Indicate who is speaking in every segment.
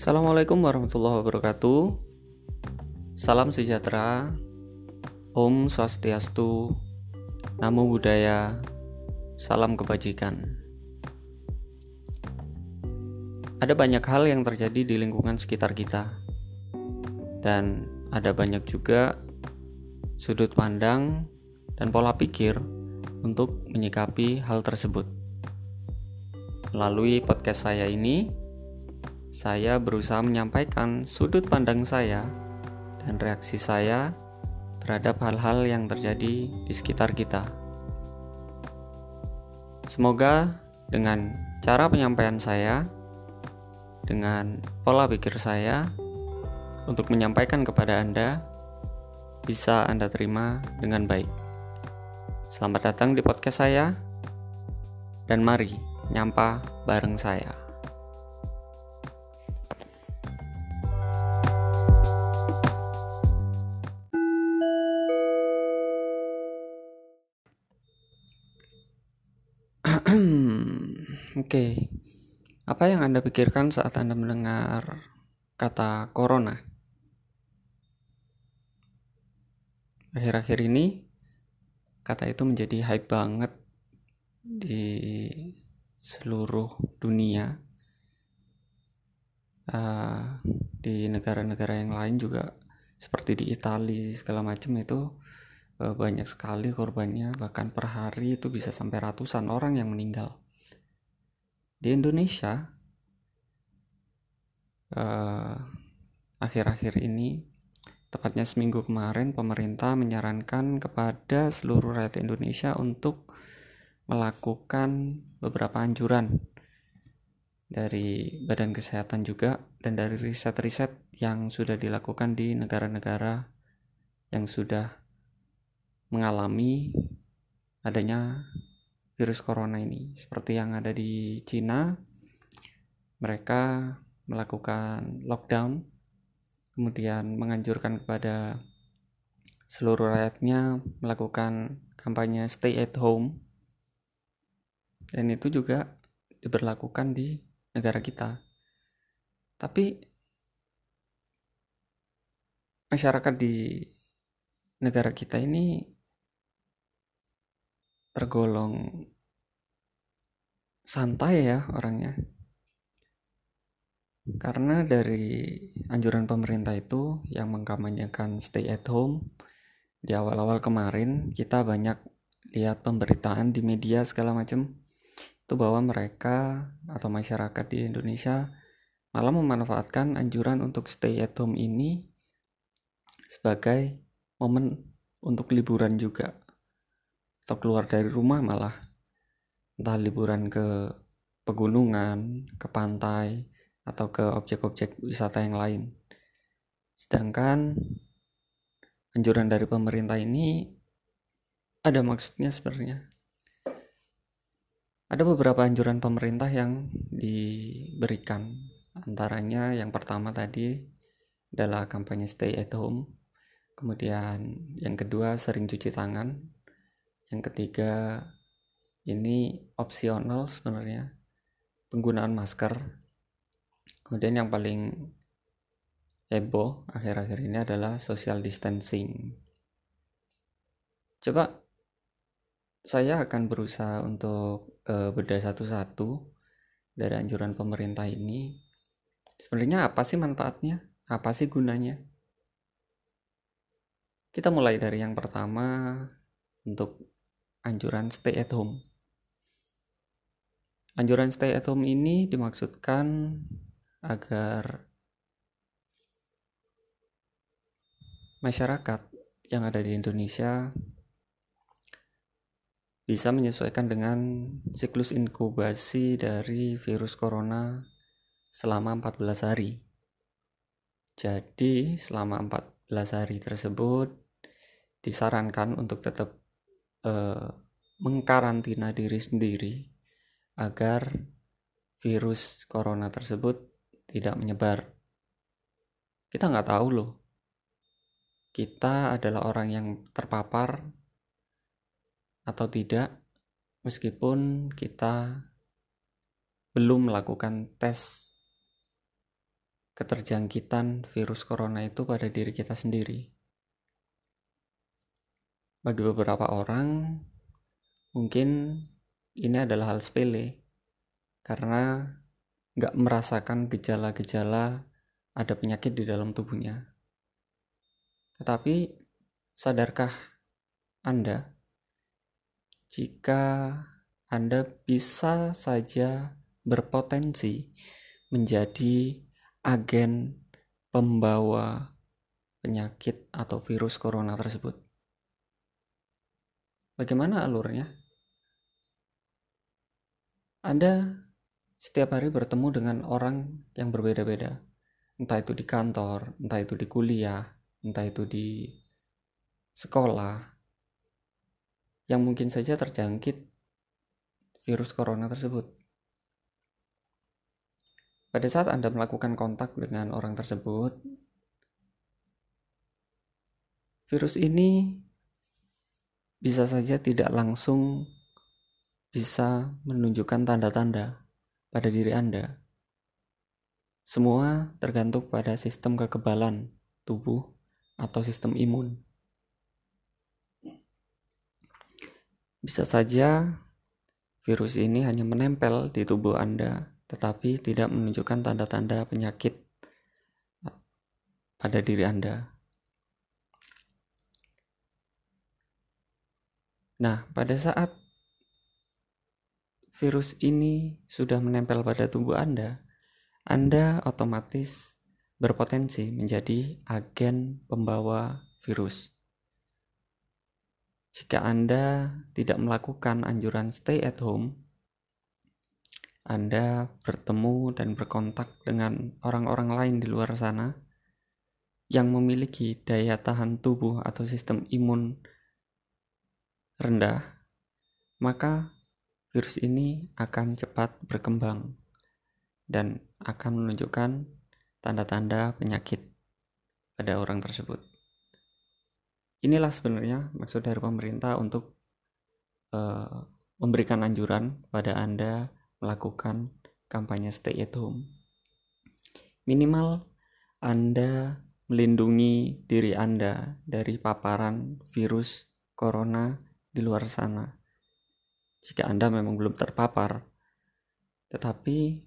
Speaker 1: Assalamualaikum warahmatullahi wabarakatuh. Salam sejahtera. Om Swastiastu. Namo Buddhaya. Salam kebajikan. Ada banyak hal yang terjadi di lingkungan sekitar kita. Dan ada banyak juga sudut pandang dan pola pikir untuk menyikapi hal tersebut. Melalui podcast saya ini, saya berusaha menyampaikan sudut pandang saya dan reaksi saya terhadap hal-hal yang terjadi di sekitar kita. Semoga dengan cara penyampaian saya, dengan pola pikir saya, untuk menyampaikan kepada Anda, bisa Anda terima dengan baik. Selamat datang di podcast saya, dan mari nyampa bareng saya. Oke, apa yang Anda pikirkan saat Anda mendengar kata corona? Akhir-akhir ini, kata itu menjadi hype banget di seluruh dunia. Uh, di negara-negara yang lain juga seperti di Italia segala macam itu uh, banyak sekali korbannya bahkan per hari itu bisa sampai ratusan orang yang meninggal di Indonesia eh, akhir-akhir uh, ini tepatnya seminggu kemarin pemerintah menyarankan kepada seluruh rakyat Indonesia untuk melakukan beberapa anjuran dari Badan Kesehatan juga dan dari riset-riset yang sudah dilakukan di negara-negara yang sudah mengalami adanya virus corona ini. Seperti yang ada di Cina, mereka melakukan lockdown, kemudian menganjurkan kepada seluruh rakyatnya melakukan kampanye stay at home. Dan itu juga diberlakukan di negara kita. Tapi masyarakat di negara kita ini tergolong santai ya orangnya. Karena dari anjuran pemerintah itu yang mengkampanyekan stay at home di awal-awal kemarin kita banyak lihat pemberitaan di media segala macam itu bahwa mereka atau masyarakat di Indonesia malah memanfaatkan anjuran untuk stay at home ini sebagai momen untuk liburan juga atau keluar dari rumah malah entah liburan ke pegunungan, ke pantai, atau ke objek-objek wisata yang lain. Sedangkan anjuran dari pemerintah ini ada maksudnya sebenarnya. Ada beberapa anjuran pemerintah yang diberikan. Antaranya yang pertama tadi adalah kampanye stay at home. Kemudian yang kedua sering cuci tangan yang ketiga ini opsional sebenarnya penggunaan masker. Kemudian yang paling heboh akhir-akhir ini adalah social distancing. Coba saya akan berusaha untuk uh, bedah satu-satu dari anjuran pemerintah ini. Sebenarnya apa sih manfaatnya? Apa sih gunanya? Kita mulai dari yang pertama untuk anjuran stay at home. Anjuran stay at home ini dimaksudkan agar masyarakat yang ada di Indonesia bisa menyesuaikan dengan siklus inkubasi dari virus corona selama 14 hari. Jadi, selama 14 hari tersebut disarankan untuk tetap eh, mengkarantina diri sendiri agar virus corona tersebut tidak menyebar. Kita nggak tahu loh. Kita adalah orang yang terpapar atau tidak, meskipun kita belum melakukan tes keterjangkitan virus corona itu pada diri kita sendiri. Bagi beberapa orang, mungkin ini adalah hal sepele karena nggak merasakan gejala-gejala ada penyakit di dalam tubuhnya. Tetapi sadarkah Anda jika Anda bisa saja berpotensi menjadi agen pembawa penyakit atau virus corona tersebut? Bagaimana alurnya? Anda setiap hari bertemu dengan orang yang berbeda-beda. Entah itu di kantor, entah itu di kuliah, entah itu di sekolah. Yang mungkin saja terjangkit virus corona tersebut. Pada saat Anda melakukan kontak dengan orang tersebut, virus ini bisa saja tidak langsung bisa menunjukkan tanda-tanda pada diri Anda. Semua tergantung pada sistem kekebalan tubuh atau sistem imun. Bisa saja virus ini hanya menempel di tubuh Anda, tetapi tidak menunjukkan tanda-tanda penyakit pada diri Anda. Nah, pada saat virus ini sudah menempel pada tubuh Anda, Anda otomatis berpotensi menjadi agen pembawa virus. Jika Anda tidak melakukan anjuran stay at home, Anda bertemu dan berkontak dengan orang-orang lain di luar sana yang memiliki daya tahan tubuh atau sistem imun rendah, maka virus ini akan cepat berkembang dan akan menunjukkan tanda-tanda penyakit pada orang tersebut. Inilah sebenarnya maksud dari pemerintah untuk uh, memberikan anjuran pada Anda melakukan kampanye stay at home. Minimal Anda melindungi diri Anda dari paparan virus corona di luar sana. Jika Anda memang belum terpapar, tetapi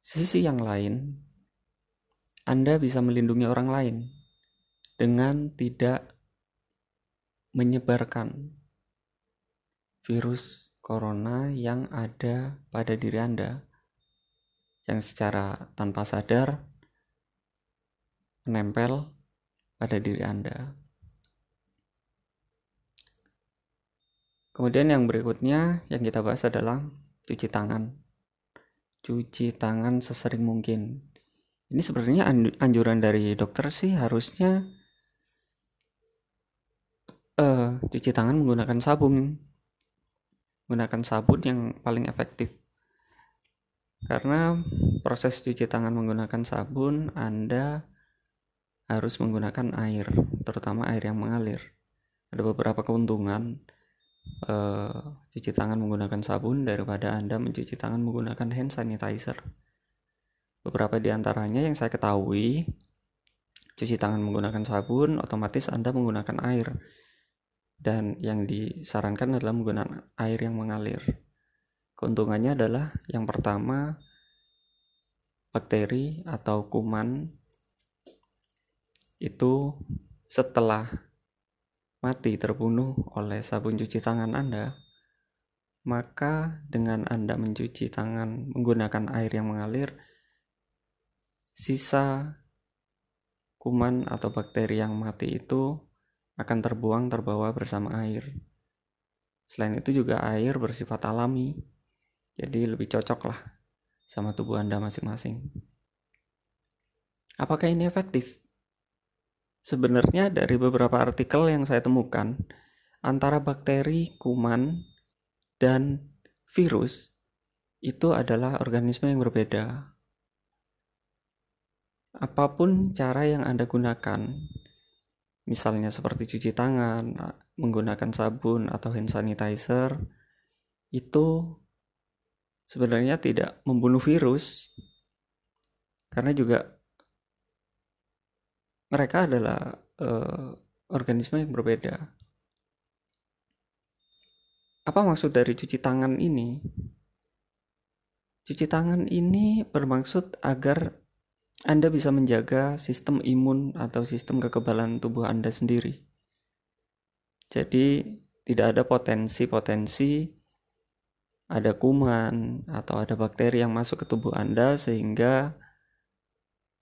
Speaker 1: sisi yang lain, Anda bisa melindungi orang lain dengan tidak menyebarkan virus corona yang ada pada diri Anda yang secara tanpa sadar menempel pada diri Anda. Kemudian yang berikutnya yang kita bahas adalah cuci tangan. Cuci tangan sesering mungkin. Ini sebenarnya anjuran dari dokter sih harusnya uh, cuci tangan menggunakan sabun. Menggunakan sabun yang paling efektif. Karena proses cuci tangan menggunakan sabun Anda harus menggunakan air, terutama air yang mengalir. Ada beberapa keuntungan uh, cuci tangan menggunakan sabun daripada Anda mencuci tangan menggunakan hand sanitizer. Beberapa di antaranya yang saya ketahui, cuci tangan menggunakan sabun, otomatis Anda menggunakan air. Dan yang disarankan adalah menggunakan air yang mengalir. Keuntungannya adalah yang pertama, bakteri atau kuman itu setelah mati terbunuh oleh sabun cuci tangan Anda, maka dengan Anda mencuci tangan menggunakan air yang mengalir, sisa kuman atau bakteri yang mati itu akan terbuang terbawa bersama air. Selain itu juga air bersifat alami, jadi lebih cocok lah sama tubuh Anda masing-masing. Apakah ini efektif? Sebenarnya dari beberapa artikel yang saya temukan, antara bakteri, kuman, dan virus itu adalah organisme yang berbeda. Apa pun cara yang Anda gunakan, misalnya seperti cuci tangan, menggunakan sabun atau hand sanitizer, itu sebenarnya tidak membunuh virus, karena juga mereka adalah uh, organisme yang berbeda. Apa maksud dari cuci tangan ini? Cuci tangan ini bermaksud agar Anda bisa menjaga sistem imun atau sistem kekebalan tubuh Anda sendiri. Jadi, tidak ada potensi-potensi ada kuman atau ada bakteri yang masuk ke tubuh Anda sehingga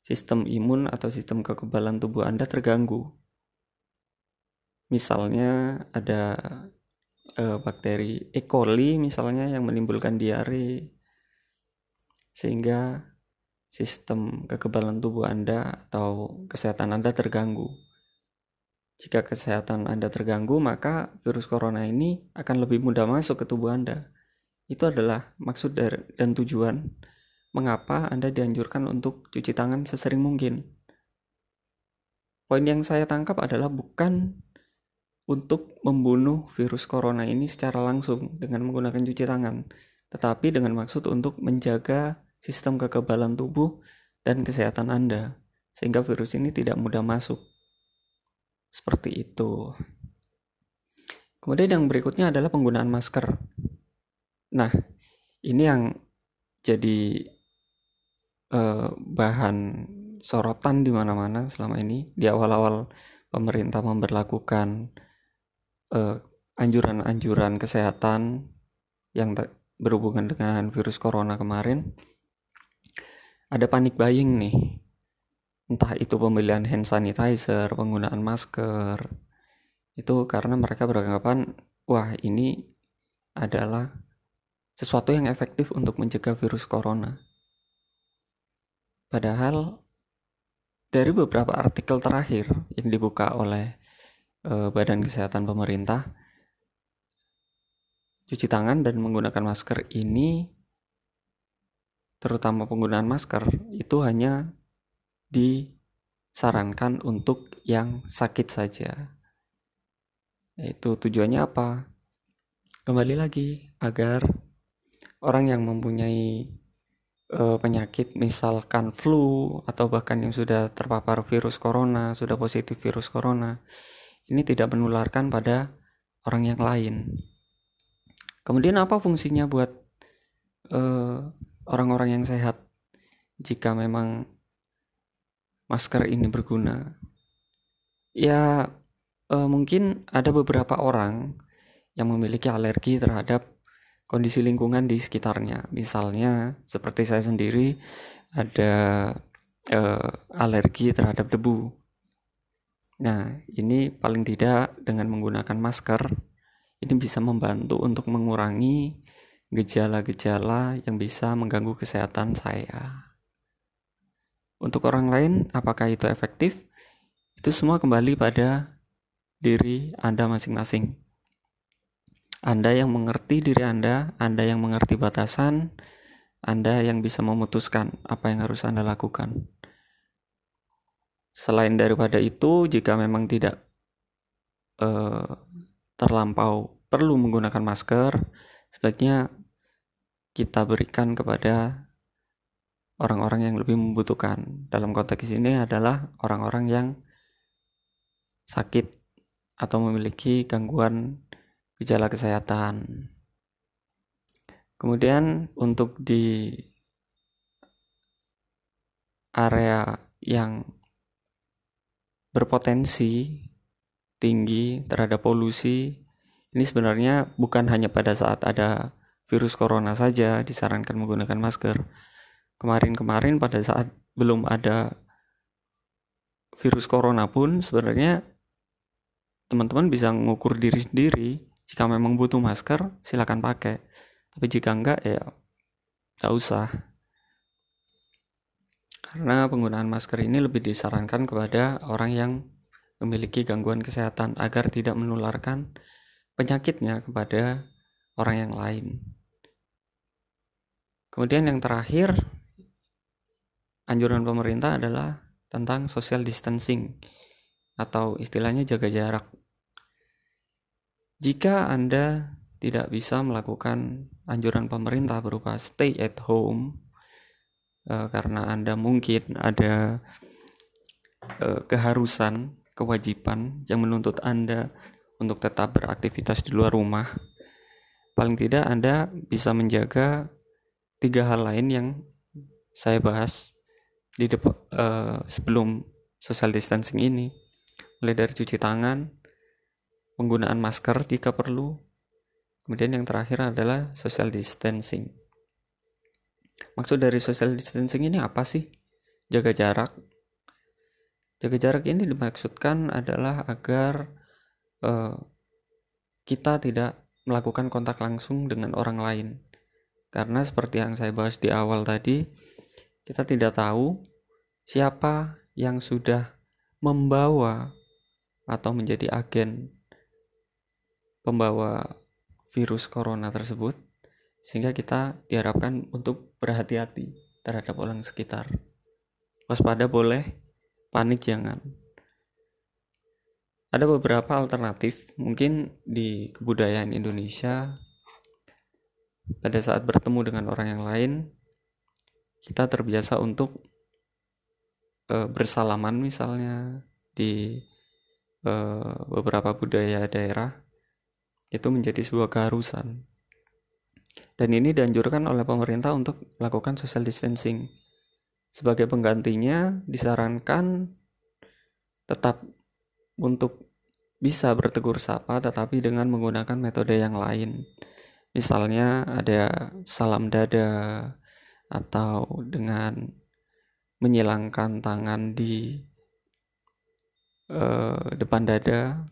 Speaker 1: sistem imun atau sistem kekebalan tubuh Anda terganggu. Misalnya ada e, bakteri E. coli misalnya yang menimbulkan diare sehingga sistem kekebalan tubuh Anda atau kesehatan Anda terganggu. Jika kesehatan Anda terganggu, maka virus corona ini akan lebih mudah masuk ke tubuh Anda. Itu adalah maksud dan tujuan mengapa Anda dianjurkan untuk cuci tangan sesering mungkin. Poin yang saya tangkap adalah bukan untuk membunuh virus corona ini secara langsung dengan menggunakan cuci tangan, tetapi dengan maksud untuk menjaga sistem kekebalan tubuh dan kesehatan Anda, sehingga virus ini tidak mudah masuk. Seperti itu. Kemudian yang berikutnya adalah penggunaan masker. Nah, ini yang jadi eh, bahan sorotan di mana-mana selama ini. Di awal-awal pemerintah memperlakukan eh, anjuran-anjuran kesehatan yang berhubungan dengan virus corona kemarin. Ada panik buying nih. Entah itu pembelian hand sanitizer penggunaan masker. Itu karena mereka beranggapan wah ini adalah sesuatu yang efektif untuk mencegah virus corona Padahal dari beberapa artikel terakhir yang dibuka oleh e, Badan Kesehatan Pemerintah, cuci tangan dan menggunakan masker ini, terutama penggunaan masker, itu hanya disarankan untuk yang sakit saja. Itu tujuannya apa? Kembali lagi agar orang yang mempunyai uh, penyakit misalkan flu atau bahkan yang sudah terpapar virus corona, sudah positif virus corona, ini tidak menularkan pada orang yang lain. Kemudian apa fungsinya buat eh, orang-orang yang sehat jika memang masker ini berguna? Ya uh, mungkin ada beberapa orang yang memiliki alergi terhadap kondisi lingkungan di sekitarnya. Misalnya seperti saya sendiri ada uh, alergi terhadap debu. Nah, ini paling tidak dengan menggunakan masker ini bisa membantu untuk mengurangi gejala-gejala yang bisa mengganggu kesehatan saya. Untuk orang lain, apakah itu efektif? Itu semua kembali pada diri Anda masing-masing. Anda yang mengerti diri Anda, Anda yang mengerti batasan, Anda yang bisa memutuskan apa yang harus Anda lakukan. Selain daripada itu, jika memang tidak uh, terlampau perlu menggunakan masker, sebaiknya kita berikan kepada orang-orang yang lebih membutuhkan. Dalam konteks ini adalah orang-orang yang sakit atau memiliki gangguan gejala kesehatan. Kemudian untuk di area yang berpotensi tinggi terhadap polusi, ini sebenarnya bukan hanya pada saat ada virus corona saja disarankan menggunakan masker. Kemarin-kemarin pada saat belum ada virus corona pun sebenarnya teman-teman bisa mengukur diri sendiri jika memang butuh masker, silakan pakai. Tapi jika enggak, ya tidak usah. Karena penggunaan masker ini lebih disarankan kepada orang yang memiliki gangguan kesehatan agar tidak menularkan penyakitnya kepada orang yang lain. Kemudian yang terakhir, anjuran pemerintah adalah tentang social distancing atau istilahnya jaga jarak. Jika Anda tidak bisa melakukan anjuran pemerintah berupa stay at home, uh, karena anda mungkin ada uh, keharusan kewajiban yang menuntut anda untuk tetap beraktivitas di luar rumah paling tidak anda bisa menjaga tiga hal lain yang saya bahas di depan uh, sebelum social distancing ini mulai dari cuci tangan penggunaan masker jika perlu. Kemudian yang terakhir adalah social distancing. Maksud dari social distancing ini apa sih? Jaga jarak. Jaga jarak ini dimaksudkan adalah agar uh, kita tidak melakukan kontak langsung dengan orang lain. Karena seperti yang saya bahas di awal tadi kita tidak tahu siapa yang sudah membawa atau menjadi agen pembawa virus corona tersebut sehingga kita diharapkan untuk berhati-hati terhadap orang sekitar. Waspada boleh, panik jangan. Ada beberapa alternatif mungkin di kebudayaan Indonesia pada saat bertemu dengan orang yang lain kita terbiasa untuk uh, bersalaman misalnya di uh, beberapa budaya daerah itu menjadi sebuah keharusan. Dan ini dianjurkan oleh pemerintah untuk melakukan social distancing. Sebagai penggantinya disarankan tetap untuk bisa bertegur sapa tetapi dengan menggunakan metode yang lain. Misalnya ada salam dada atau dengan menyilangkan tangan di uh, depan dada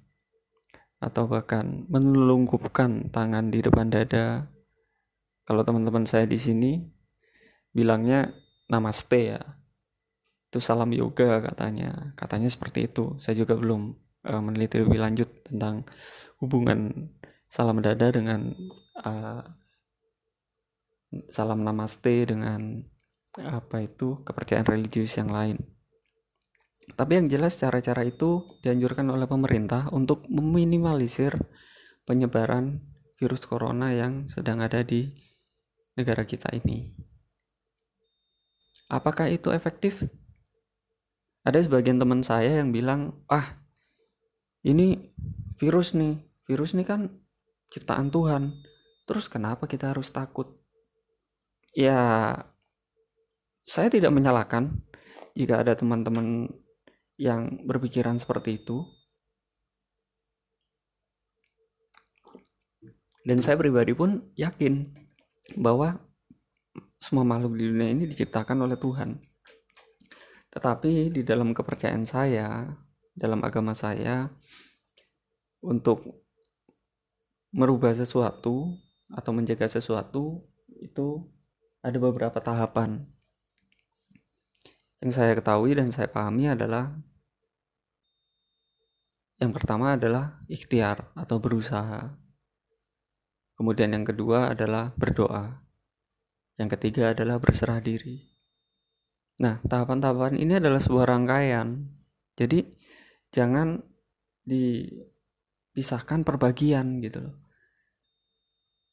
Speaker 1: atau bahkan menelungkupkan tangan di depan dada. Kalau teman-teman saya di sini bilangnya namaste ya. Itu salam yoga katanya. Katanya seperti itu. Saya juga belum uh, meneliti lebih lanjut tentang hubungan salam dada dengan uh, salam namaste dengan apa itu kepercayaan religius yang lain. Tapi yang jelas cara-cara itu dianjurkan oleh pemerintah untuk meminimalisir penyebaran virus corona yang sedang ada di negara kita ini. Apakah itu efektif? Ada sebagian teman saya yang bilang, "Ah, ini virus nih. Virus nih kan ciptaan Tuhan. Terus kenapa kita harus takut?" Ya, saya tidak menyalahkan jika ada teman-teman yang berpikiran seperti itu. Dan saya pribadi pun yakin bahwa semua makhluk di dunia ini diciptakan oleh Tuhan. Tetapi di dalam kepercayaan saya, dalam agama saya, untuk merubah sesuatu atau menjaga sesuatu itu ada beberapa tahapan yang saya ketahui dan saya pahami adalah yang pertama adalah ikhtiar atau berusaha. Kemudian yang kedua adalah berdoa. Yang ketiga adalah berserah diri. Nah, tahapan-tahapan ini adalah sebuah rangkaian. Jadi jangan dipisahkan perbagian gitu loh.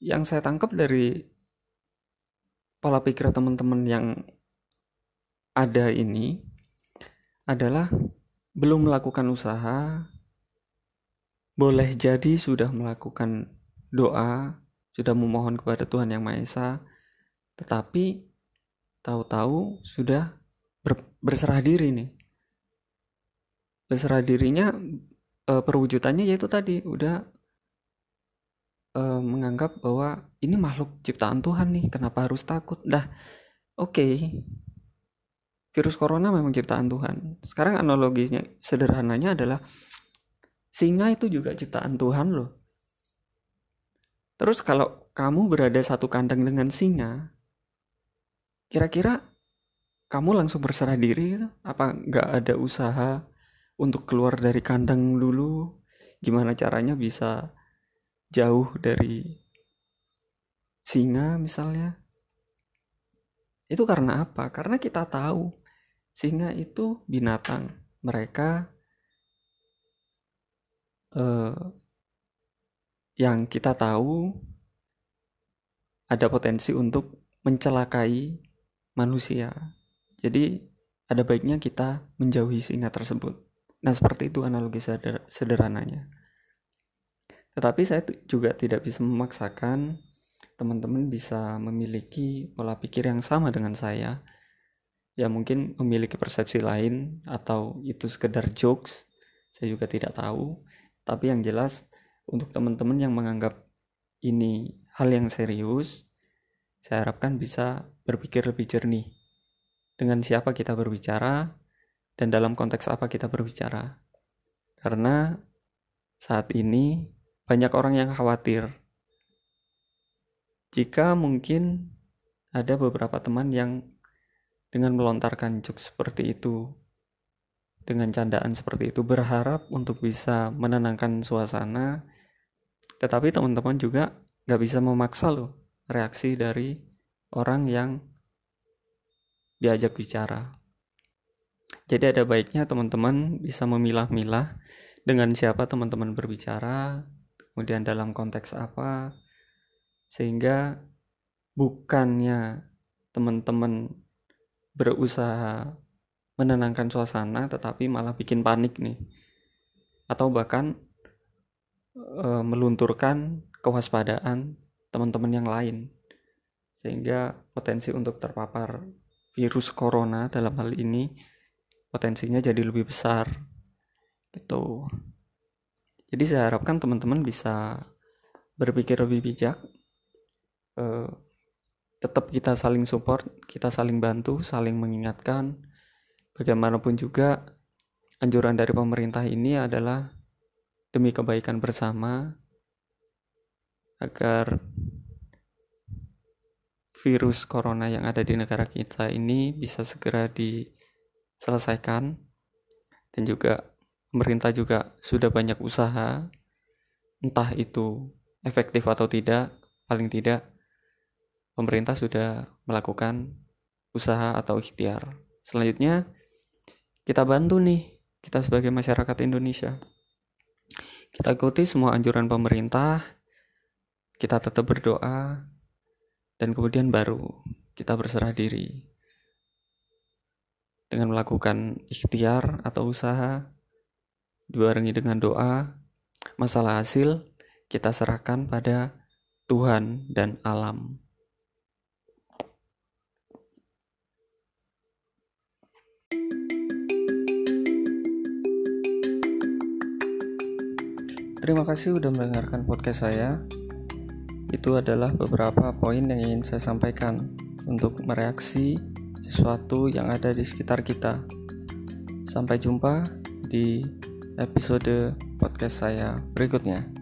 Speaker 1: Yang saya tangkap dari pola pikir teman-teman yang ada ini adalah belum melakukan usaha, boleh jadi sudah melakukan doa, sudah memohon kepada Tuhan Yang Maha Esa, tetapi tahu-tahu sudah ber, berserah diri nih. Berserah dirinya e, perwujudannya yaitu tadi udah e, menganggap bahwa ini makhluk ciptaan Tuhan nih, kenapa harus takut? Dah, oke, okay, virus corona memang ciptaan Tuhan. Sekarang analoginya sederhananya adalah singa itu juga ciptaan Tuhan loh. Terus kalau kamu berada satu kandang dengan singa, kira-kira kamu langsung berserah diri gitu? Apa nggak ada usaha untuk keluar dari kandang dulu? Gimana caranya bisa jauh dari singa misalnya? Itu karena apa? Karena kita tahu Singa itu binatang. Mereka eh, yang kita tahu ada potensi untuk mencelakai manusia. Jadi ada baiknya kita menjauhi singa tersebut. Nah, seperti itu analogi sederhananya. Tetapi saya juga tidak bisa memaksakan teman-teman bisa memiliki pola pikir yang sama dengan saya. Ya mungkin memiliki persepsi lain atau itu sekedar jokes, saya juga tidak tahu. Tapi yang jelas untuk teman-teman yang menganggap ini hal yang serius, saya harapkan bisa berpikir lebih jernih dengan siapa kita berbicara dan dalam konteks apa kita berbicara. Karena saat ini banyak orang yang khawatir jika mungkin ada beberapa teman yang dengan melontarkan jokes seperti itu, dengan candaan seperti itu berharap untuk bisa menenangkan suasana, tetapi teman-teman juga nggak bisa memaksa loh reaksi dari orang yang diajak bicara. Jadi ada baiknya teman-teman bisa memilah-milah dengan siapa teman-teman berbicara, kemudian dalam konteks apa, sehingga bukannya teman-teman berusaha menenangkan suasana, tetapi malah bikin panik nih, atau bahkan e, melunturkan kewaspadaan teman-teman yang lain, sehingga potensi untuk terpapar virus corona dalam hal ini potensinya jadi lebih besar. Gitu jadi saya harapkan teman-teman bisa berpikir lebih bijak uh, tetap kita saling support kita saling bantu saling mengingatkan. Bagaimanapun juga anjuran dari pemerintah ini adalah demi kebaikan bersama agar virus corona yang ada di negara kita ini bisa segera diselesaikan. Dan juga pemerintah juga sudah banyak usaha entah itu efektif atau tidak paling tidak pemerintah sudah melakukan usaha atau ikhtiar. Selanjutnya kita bantu nih kita sebagai masyarakat Indonesia. Kita ikuti semua anjuran pemerintah kita tetap berdoa dan kemudian baru kita berserah diri dengan melakukan ikhtiar atau usaha dibarengi dengan doa masalah hasil kita serahkan pada Tuhan dan alam Terima kasih sudah mendengarkan podcast saya. Itu adalah beberapa poin yang ingin saya sampaikan untuk mereaksi sesuatu yang ada di sekitar kita. Sampai jumpa di episode podcast saya berikutnya.